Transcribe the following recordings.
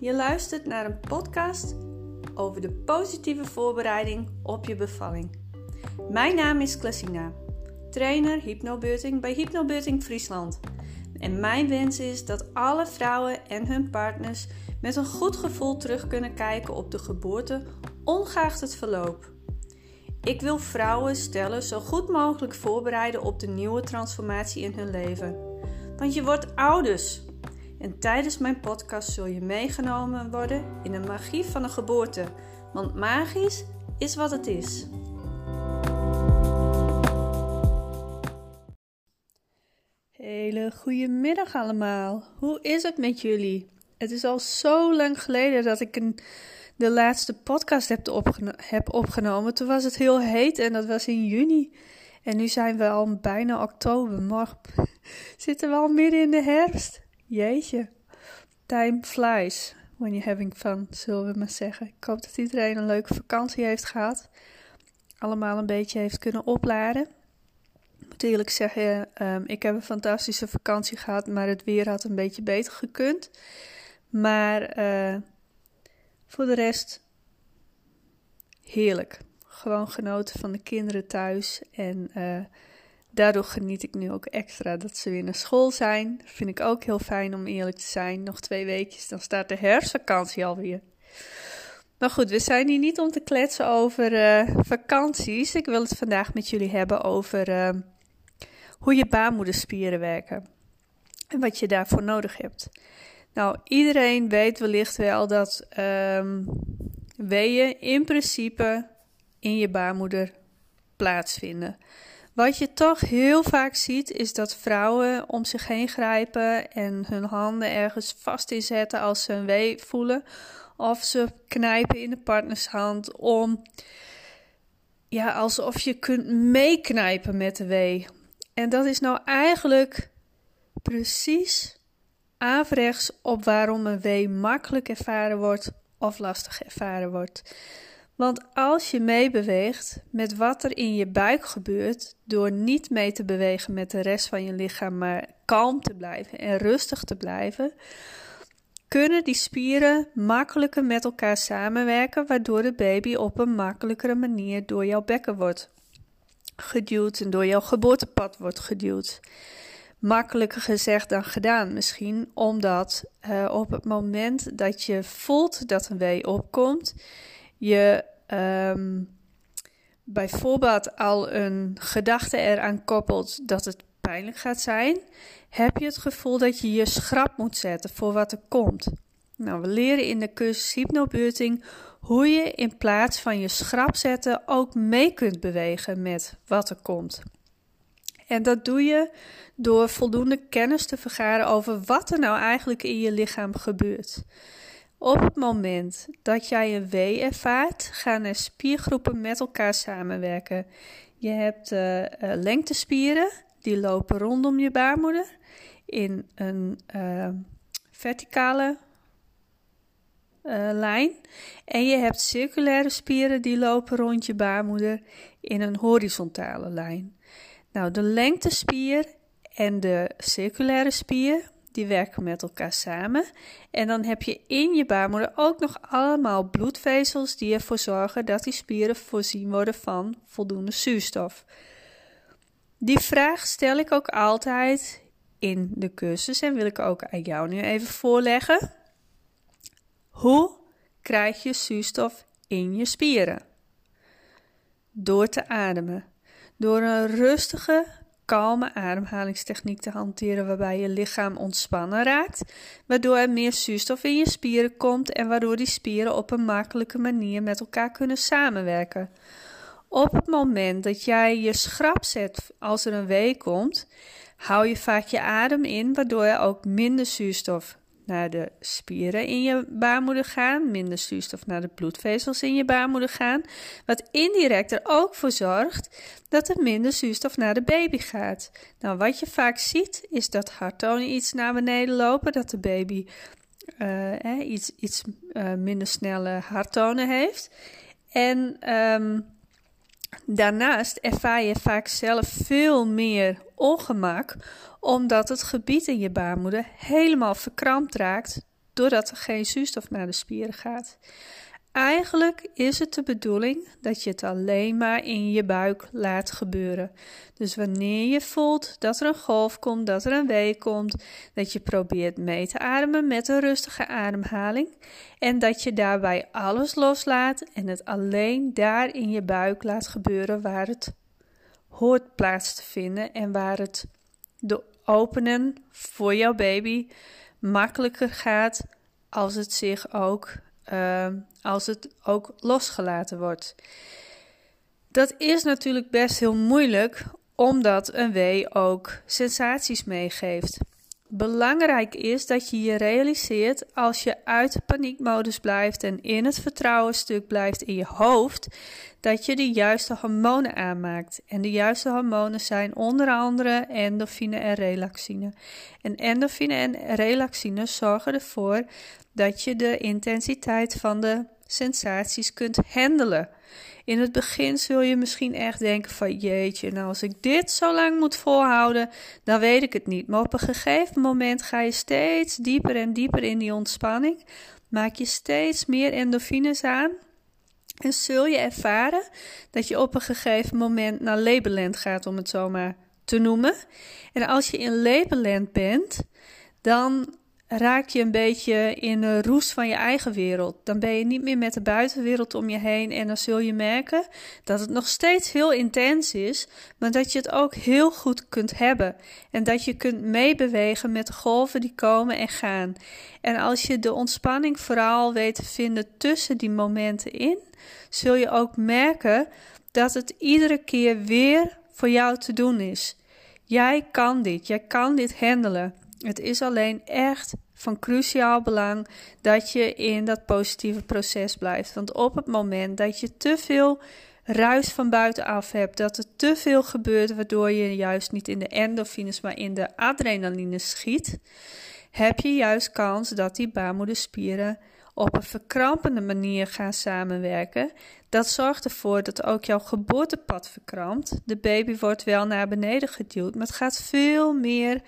Je luistert naar een podcast over de positieve voorbereiding op je bevalling. Mijn naam is Classina, trainer hypnobirthing bij Hypnobirthing Friesland. En mijn wens is dat alle vrouwen en hun partners met een goed gevoel terug kunnen kijken op de geboorte, ongeacht het verloop. Ik wil vrouwen stellen zo goed mogelijk voorbereiden op de nieuwe transformatie in hun leven. Want je wordt ouders. En tijdens mijn podcast zul je meegenomen worden in de magie van een geboorte. Want magisch is wat het is. Hele goede middag allemaal. Hoe is het met jullie? Het is al zo lang geleden dat ik een, de laatste podcast heb opgenomen. Toen was het heel heet en dat was in juni. En nu zijn we al bijna oktober. Morgen zitten we al midden in de herfst. Jeetje. Time flies when you're having fun, zullen we maar zeggen. Ik hoop dat iedereen een leuke vakantie heeft gehad. Allemaal een beetje heeft kunnen opladen. Ik moet eerlijk zeggen, um, ik heb een fantastische vakantie gehad, maar het weer had een beetje beter gekund. Maar uh, voor de rest, heerlijk. Gewoon genoten van de kinderen thuis en... Uh, daardoor geniet ik nu ook extra dat ze weer naar school zijn. Vind ik ook heel fijn om eerlijk te zijn. Nog twee weekjes, dan staat de herfstvakantie alweer. Maar goed, we zijn hier niet om te kletsen over uh, vakanties. Ik wil het vandaag met jullie hebben over uh, hoe je baarmoederspieren werken. En wat je daarvoor nodig hebt. Nou, iedereen weet wellicht wel dat um, weeën in principe in je baarmoeder plaatsvinden. Wat je toch heel vaak ziet, is dat vrouwen om zich heen grijpen en hun handen ergens vast inzetten als ze een wee voelen. Of ze knijpen in de partnershand om, ja, alsof je kunt meeknijpen met de wee. En dat is nou eigenlijk precies averechts op waarom een wee makkelijk ervaren wordt of lastig ervaren wordt. Want als je meebeweegt met wat er in je buik gebeurt, door niet mee te bewegen met de rest van je lichaam, maar kalm te blijven en rustig te blijven, kunnen die spieren makkelijker met elkaar samenwerken, waardoor de baby op een makkelijkere manier door jouw bekken wordt geduwd en door jouw geboortepad wordt geduwd. Makkelijker gezegd dan gedaan misschien, omdat uh, op het moment dat je voelt dat een wee opkomt, je um, bijvoorbeeld al een gedachte eraan koppelt dat het pijnlijk gaat zijn, heb je het gevoel dat je je schrap moet zetten voor wat er komt. Nou, we leren in de cursus hypnobirthing hoe je in plaats van je schrap zetten ook mee kunt bewegen met wat er komt. En dat doe je door voldoende kennis te vergaren over wat er nou eigenlijk in je lichaam gebeurt. Op het moment dat jij een wee ervaart, gaan er spiergroepen met elkaar samenwerken. Je hebt uh, lengtespieren, die lopen rondom je baarmoeder in een uh, verticale lijn. En je hebt circulaire spieren, die lopen rond je baarmoeder in een horizontale lijn. Nou, de lengtespier en de circulaire spier die werken met elkaar samen. En dan heb je in je baarmoeder ook nog allemaal bloedvezels die ervoor zorgen dat die spieren voorzien worden van voldoende zuurstof. Die vraag stel ik ook altijd in de cursus en wil ik ook aan jou nu even voorleggen. Hoe krijg je zuurstof in je spieren? Door te ademen. Door een rustige, kalme ademhalingstechniek te hanteren waarbij je lichaam ontspannen raakt, waardoor er meer zuurstof in je spieren komt en waardoor die spieren op een makkelijke manier met elkaar kunnen samenwerken. Op het moment dat jij je schrap zet als er een wee komt, hou je vaak je adem in, waardoor je ook minder zuurstof naar de spieren in je baarmoeder gaan, minder zuurstof naar de bloedvezels in je baarmoeder gaan, wat indirect er ook voor zorgt dat er minder zuurstof naar de baby gaat. Nou, wat je vaak ziet is dat harttonen iets naar beneden lopen, dat de baby eh, iets, iets uh, minder snelle harttonen heeft. En um, daarnaast ervaar je vaak zelf veel meer ongemak omdat het gebied in je baarmoeder helemaal verkrampt raakt doordat er geen zuurstof naar de spieren gaat. Eigenlijk is het de bedoeling dat je het alleen maar in je buik laat gebeuren. Dus wanneer je voelt dat er een golf komt, dat er een wee komt, dat je probeert mee te ademen met een rustige ademhaling en dat je daarbij alles loslaat en het alleen daar in je buik laat gebeuren waar het hoort plaats te vinden en waar het de openen voor jouw baby makkelijker gaat als het zich ook Ehm, als het ook losgelaten wordt. Dat is natuurlijk best heel moeilijk, omdat een wee ook sensaties meegeeft. Belangrijk is dat je je realiseert als je uit de paniekmodus blijft en in het vertrouwenstuk blijft in je hoofd, dat je de juiste hormonen aanmaakt. En de juiste hormonen zijn onder andere endorfine en relaxine. En endorfine en relaxine zorgen ervoor dat je de intensiteit van de sensaties kunt handelen. In het begin zul je misschien echt denken van jeetje, nou als ik dit zo lang moet volhouden, dan weet ik het niet. Maar op een gegeven moment ga je steeds dieper en dieper in die ontspanning. Maak je steeds meer endorfines aan. En zul je ervaren dat je op een gegeven moment naar Labeland gaat, om het zo maar te noemen. En als je in Labeland bent, dan raak je een beetje in de roes van je eigen wereld. Dan ben je niet meer met de buitenwereld om je heen en dan zul je merken dat het nog steeds heel intens is, maar dat je het ook heel goed kunt hebben en dat je kunt meebewegen met de golven die komen en gaan. En als je de ontspanning vooral weet te vinden tussen die momenten in, zul je ook merken dat het iedere keer weer voor jou te doen is. Jij kan dit, jij kan dit handelen. Het is alleen echt van cruciaal belang dat je in dat positieve proces blijft. Want op het moment dat je te veel ruis van buitenaf hebt, dat er te veel gebeurt waardoor je juist niet in de endorfines, maar in de adrenaline schiet, heb je juist kans dat die baarmoederspieren op een verkrampende manier gaan samenwerken. Dat zorgt ervoor dat ook jouw geboortepad verkrampt. De baby wordt wel naar beneden geduwd, maar het gaat veel meer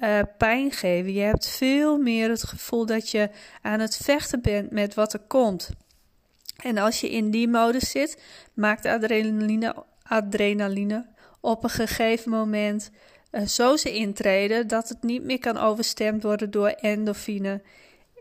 uh, pijn geven. Je hebt veel meer het gevoel dat je aan het vechten bent met wat er komt. En als je in die modus zit, maakt adrenaline, adrenaline op een gegeven moment uh, zo intreden dat het niet meer kan overstemd worden door endorfine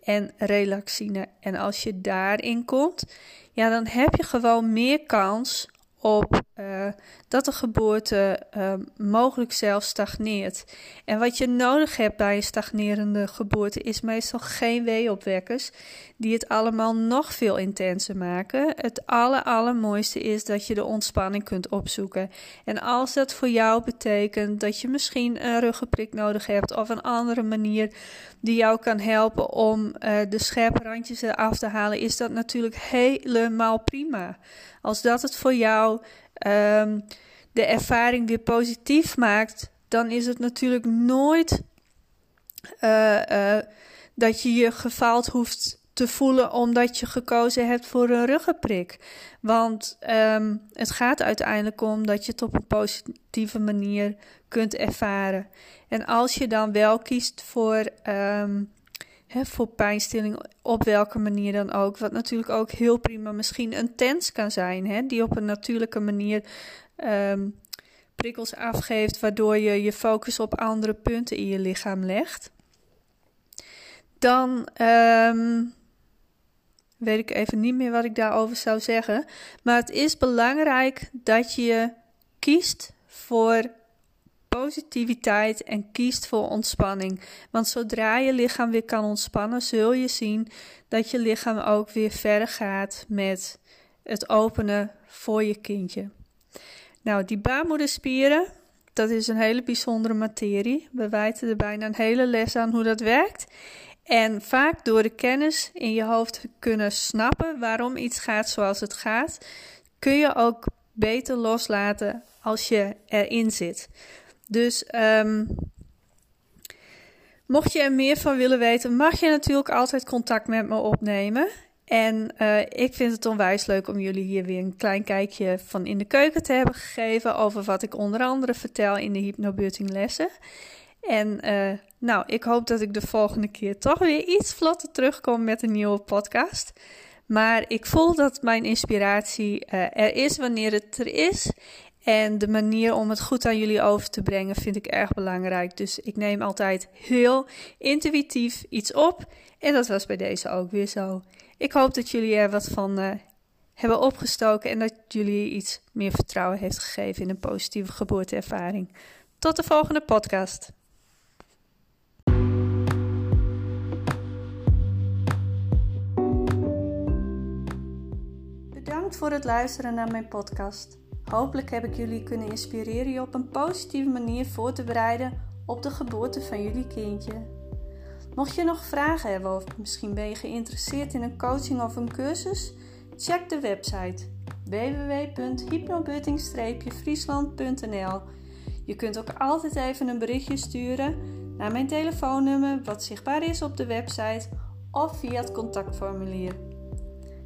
en relaxine. En als je daarin komt, ja, dan heb je gewoon meer kans op uh, dat de geboorte uh, mogelijk zelfs stagneert. En wat je nodig hebt bij een stagnerende geboorte is meestal geen weeopwekkers die het allemaal nog veel intenser maken. Het aller, allermooiste is dat je de ontspanning kunt opzoeken. En als dat voor jou betekent dat je misschien een ruggenprik nodig hebt of een andere manier die jou kan helpen om uh, de scherpe randjes eraf te halen, is dat natuurlijk helemaal prima. Als dat het voor jou um, de ervaring weer positief maakt, dan is het natuurlijk nooit uh, uh, dat je je gefaald hoeft te voelen omdat je gekozen hebt voor een ruggenprik. Want um, het gaat uiteindelijk om dat je het op een positieve manier kunt ervaren. En als je dan wel kiest voor um, voor pijnstilling op welke manier dan ook. Wat natuurlijk ook heel prima misschien een tens kan zijn, die op een natuurlijke manier um, prikkels afgeeft, waardoor je je focus op andere punten in je lichaam legt. Dan um, weet ik even niet meer wat ik daarover zou zeggen. Maar het is belangrijk dat je kiest voor positiviteit en kiest voor ontspanning. Want zodra je lichaam weer kan ontspannen, zul je zien dat je lichaam ook weer verder gaat met het openen voor je kindje. Nou, die baarmoederspieren, dat is een hele bijzondere materie. We wijten er bijna een hele les aan hoe dat werkt. En vaak door de kennis in je hoofd kunnen snappen waarom iets gaat zoals het gaat, kun je ook beter loslaten als je erin zit. Dus um, mocht je er meer van willen weten, mag je natuurlijk altijd contact met me opnemen. En uh, ik vind het onwijs leuk om jullie hier weer een klein kijkje van in de keuken te hebben gegeven over wat ik onder andere vertel in de hypnobutting lessen. En uh, nou, ik hoop dat ik de volgende keer toch weer iets vlotter terugkom met een nieuwe podcast. Maar ik voel dat mijn inspiratie uh, er is wanneer het er is. En de manier om het goed aan jullie over te brengen vind ik erg belangrijk. Dus ik neem altijd heel intuïtief iets op. En dat was bij deze ook weer zo. Ik hoop dat jullie er wat van uh, hebben opgestoken en dat jullie iets meer vertrouwen heeft gegeven in een positieve geboorteervaring. Tot de volgende podcast. Bedankt voor het luisteren naar mijn podcast. Hopelijk heb ik jullie kunnen inspireren je op een positieve manier voor te bereiden op de geboorte van jullie kindje. Mocht je nog vragen hebben of misschien ben je geïnteresseerd in een coaching of een cursus, check de website www.hypnobutting-friesland.nl. Je kunt ook altijd even een berichtje sturen naar mijn telefoonnummer wat zichtbaar is op de website of via het contactformulier.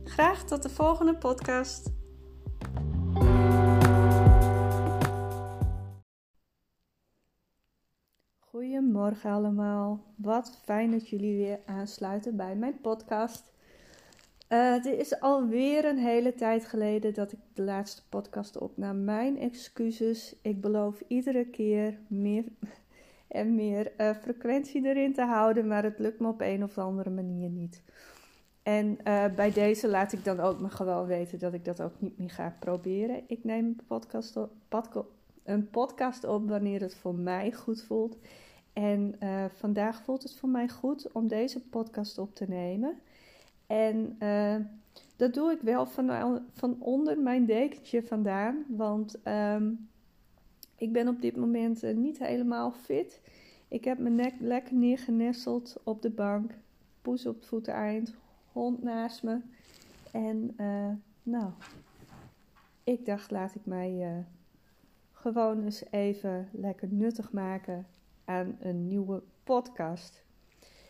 Graag tot de volgende podcast. Goedemorgen allemaal. Wat fijn dat jullie weer aansluiten bij mijn podcast. Uh, het is alweer een hele tijd geleden dat ik de laatste podcast opnam. Mijn excuses. Ik beloof iedere keer meer en meer uh, frequentie erin te houden, maar het lukt me op een of andere manier niet. En uh, bij deze laat ik dan ook maar gewoon weten dat ik dat ook niet meer ga proberen. Ik neem een podcast op wanneer het voor mij goed voelt. En uh, vandaag voelt het voor mij goed om deze podcast op te nemen. En uh, dat doe ik wel van, van onder mijn dekentje vandaan. Want um, ik ben op dit moment uh, niet helemaal fit. Ik heb mijn nek lekker neergenesteld op de bank. Poes op het voeteneind. Hond naast me. En nou, ik dacht laat ik mij gewoon eens even lekker nuttig maken aan een nieuwe podcast.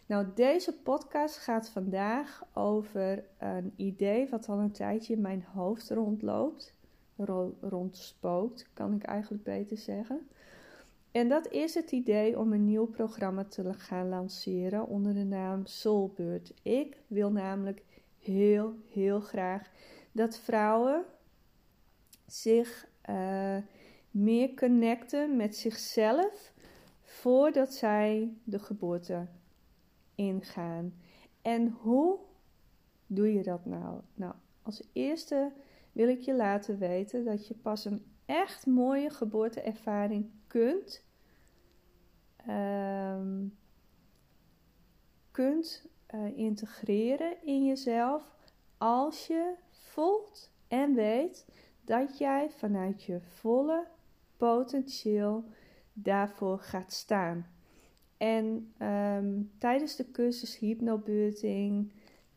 Nou, deze podcast gaat vandaag over een idee wat al een tijdje in mijn hoofd rondloopt. rondspookt, kan ik eigenlijk beter zeggen. En dat is het idee om een nieuw programma te gaan lanceren onder de naam Soulbird. Ik wil namelijk heel, heel graag dat vrouwen zich uh, meer connecten met zichzelf voordat zij de geboorte ingaan. En hoe doe je dat nou? Nou, als eerste wil ik je laten weten dat je pas een echt mooie geboorteervaring kunt, uh, kunt uh, integreren in jezelf als je voelt en weet dat jij vanuit je volle potentieel daarvoor gaat staan. En um, tijdens de cursus hypnobirthing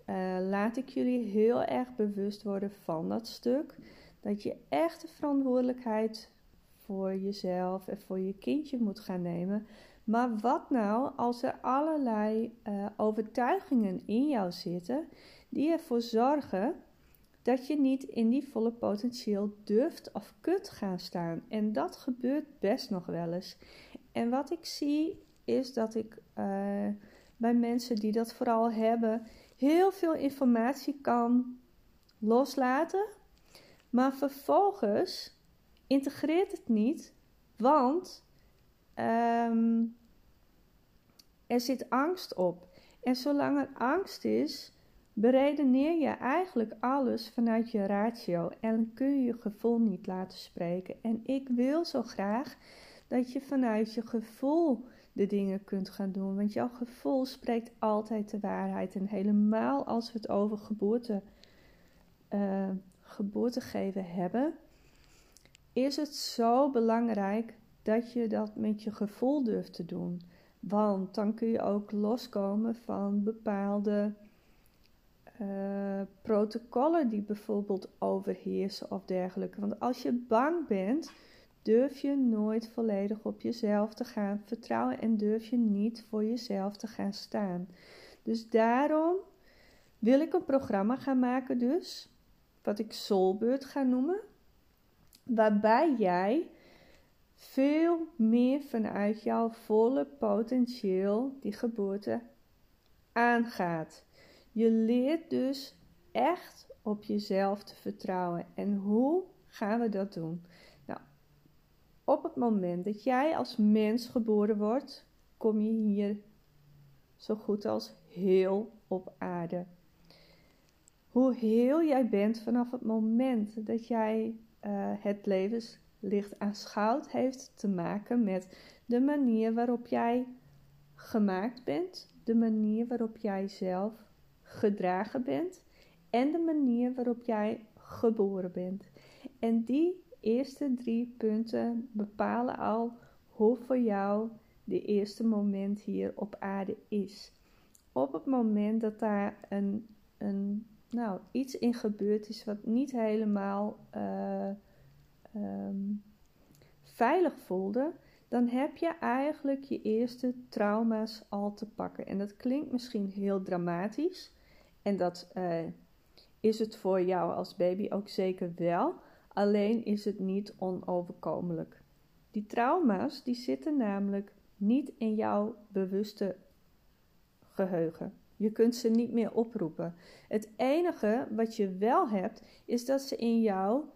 uh, laat ik jullie heel erg bewust worden van dat stuk. Dat je echt de verantwoordelijkheid voor jezelf en voor je kindje moet gaan nemen. Maar wat nou als er allerlei uh, overtuigingen in jou zitten die ervoor zorgen dat je niet in die volle potentieel durft of kunt gaan staan. En dat gebeurt best nog wel eens. En wat ik zie is dat ik uh, bij mensen die dat vooral hebben, heel veel informatie kan loslaten. Maar vervolgens integreert het niet, want um, er zit angst op. En zolang er angst is, beredeneer je eigenlijk alles vanuit je ratio en kun je je gevoel niet laten spreken. En ik wil zo graag dat je vanuit je gevoel de dingen kunt gaan doen, want jouw gevoel spreekt altijd de waarheid. En helemaal als we het over geboorte, uh, geboorte geven hebben, is het zo belangrijk dat je dat met je gevoel durft te doen. Want dan kun je ook loskomen van bepaalde uh, protocollen die bijvoorbeeld overheersen of dergelijke. Want als je bang bent, durf je nooit volledig op jezelf te gaan vertrouwen en durf je niet voor jezelf te gaan staan. Dus daarom wil ik een programma gaan maken, dus wat ik Soulbird ga noemen, waarbij jij veel meer vanuit jouw volle potentieel die geboorte aangaat. Je leert dus echt op jezelf te vertrouwen. En hoe gaan we dat doen? Nou, op het moment dat jij als mens geboren wordt, kom je hier zo goed als heel op aarde. Hoe heel jij bent vanaf het moment dat jij uh, het levenslicht aanschouwt, heeft te maken met de manier waarop jij gemaakt bent, de manier waarop jij zelf gedragen bent en de manier waarop jij geboren bent. En die eerste drie punten bepalen al hoe voor jou de eerste moment hier op aarde is. Op het moment dat daar een, een nou, iets in gebeurd is wat niet helemaal uh, um, veilig voelde, dan heb je eigenlijk je eerste trauma's al te pakken. En dat klinkt misschien heel dramatisch. En dat uh, is het voor jou als baby ook zeker wel. Alleen is het niet onoverkomelijk. Die trauma's die zitten namelijk niet in jouw bewuste geheugen. Je kunt ze niet meer oproepen. Het enige wat je wel hebt, is dat ze in jouw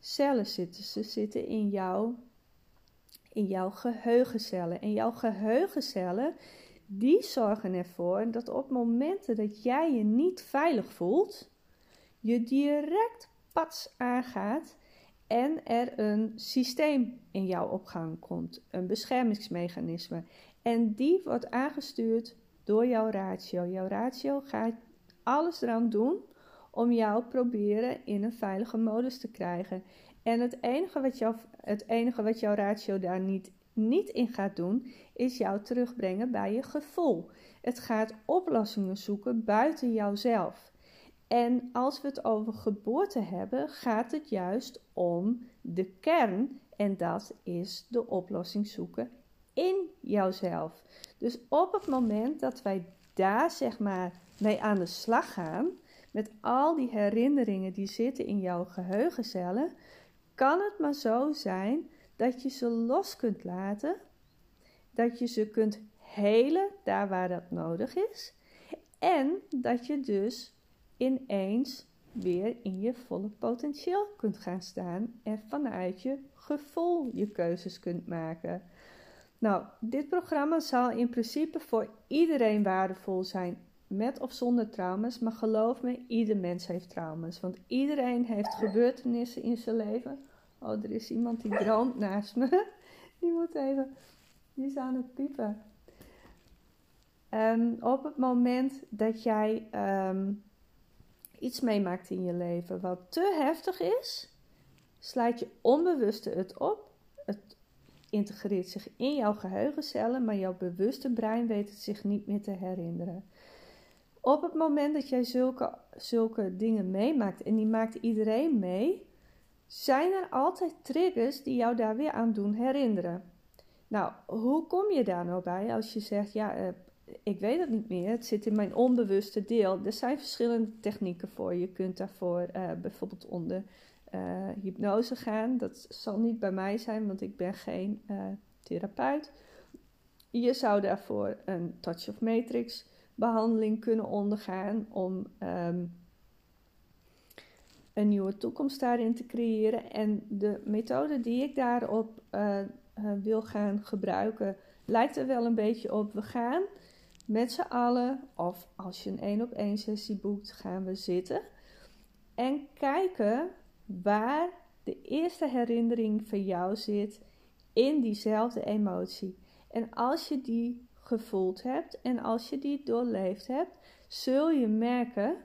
cellen zitten. Ze zitten in jouw, in jouw geheugencellen. En jouw geheugencellen, die zorgen ervoor dat op momenten dat jij je niet veilig voelt, je direct pats aangaat en er een systeem in jouw opgang komt, een beschermingsmechanisme. En die wordt aangestuurd door jouw ratio. Jouw ratio gaat alles eraan doen om jou proberen in een veilige modus te krijgen. En het enige wat, jou, het enige wat jouw ratio daar niet, niet in gaat doen, is jou terugbrengen bij je gevoel. Het gaat oplossingen zoeken buiten jouzelf. En als we het over geboorte hebben, gaat het juist om de kern. En dat is de oplossing zoeken in jouzelf. Dus op het moment dat wij daar zeg maar mee aan de slag gaan, met al die herinneringen die zitten in jouw geheugencellen, kan het maar zo zijn dat je ze los kunt laten, dat je ze kunt helen daar waar dat nodig is, en dat je dus ineens weer in je volle potentieel kunt gaan staan en vanuit je gevoel je keuzes kunt maken. Nou, dit programma zal in principe voor iedereen waardevol zijn, met of zonder trauma's. Maar geloof me, ieder mens heeft trauma's. Want iedereen heeft gebeurtenissen in zijn leven. Oh, er is iemand die droomt naast me. Die moet even, die is aan het piepen. Um, op het moment dat jij um, iets meemaakt in je leven wat te heftig is, sluit je onbewuste het op. Het integreert zich in jouw geheugencellen, maar jouw bewuste brein weet het zich niet meer te herinneren. Op het moment dat jij zulke, zulke dingen meemaakt, en die maakt iedereen mee, zijn er altijd triggers die jou daar weer aan doen herinneren. Nou, hoe kom je daar nou bij als je zegt, ja, uh, ik weet het niet meer, het zit in mijn onbewuste deel. Er zijn verschillende technieken voor. Je kunt daarvoor uh, bijvoorbeeld onder uh, hypnose gaan. Dat zal niet bij mij zijn, want ik ben geen therapeut. Je zou daarvoor een touch of matrix behandeling kunnen ondergaan om um, een nieuwe toekomst daarin te creëren. En de methode die ik daarop uh, wil gaan gebruiken, lijkt er wel een beetje op. We gaan met z'n allen, of als je een één op één sessie boekt, gaan we zitten en kijken waar de eerste herinnering van jou zit in diezelfde emotie. En als je die gevoeld hebt en als je die doorleefd hebt, zul je merken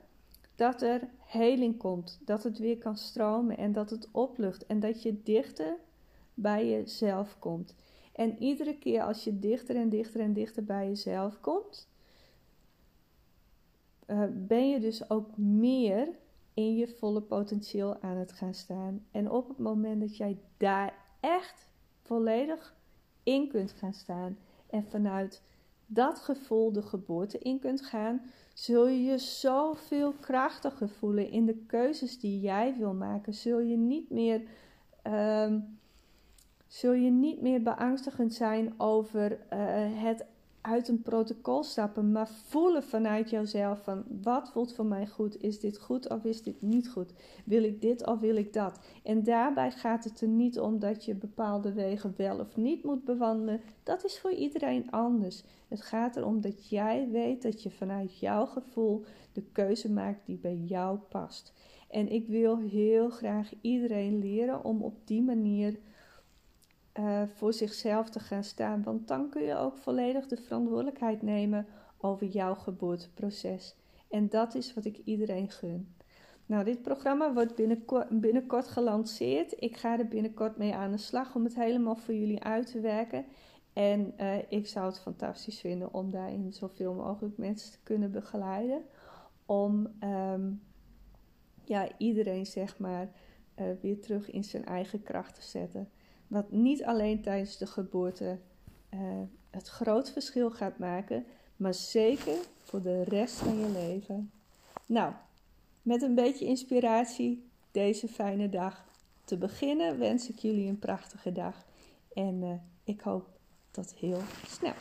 dat er heling komt, dat het weer kan stromen en dat het oplucht en dat je dichter bij jezelf komt. En iedere keer als je dichter en dichter en dichter bij jezelf komt, uh, ben je dus ook meer in je volle potentieel aan het gaan staan. En op het moment dat jij daar echt volledig in kunt gaan staan en vanuit dat gevoel de geboorte in kunt gaan, zul je je zoveel krachtiger voelen in de keuzes die jij wil maken. Zul je niet meer um, zul je niet meer beangstigend zijn over uh, het uit een protocol stappen, maar voelen vanuit jouzelf van wat voelt voor mij goed? Is dit goed of is dit niet goed? Wil ik dit of wil ik dat? En daarbij gaat het er niet om dat je bepaalde wegen wel of niet moet bewandelen. Dat is voor iedereen anders. Het gaat erom dat jij weet dat je vanuit jouw gevoel de keuze maakt die bij jou past. En ik wil heel graag iedereen leren om op die manier uh, voor zichzelf te gaan staan. Want dan kun je ook volledig de verantwoordelijkheid nemen over jouw geboorteproces. En dat is wat ik iedereen gun. Nou, dit programma wordt binnenkort, binnenkort gelanceerd. Ik ga er binnenkort mee aan de slag om het helemaal voor jullie uit te werken. En uh, ik zou het fantastisch vinden om daarin zoveel mogelijk mensen te kunnen begeleiden. Om um, ja, iedereen zeg maar uh, weer terug in zijn eigen kracht te zetten. Wat niet alleen tijdens de geboorte uh, het groot verschil gaat maken, maar zeker voor de rest van je leven. Nou, met een beetje inspiratie deze fijne dag te beginnen wens ik jullie een prachtige dag. En uh, ik hoop tot heel snel.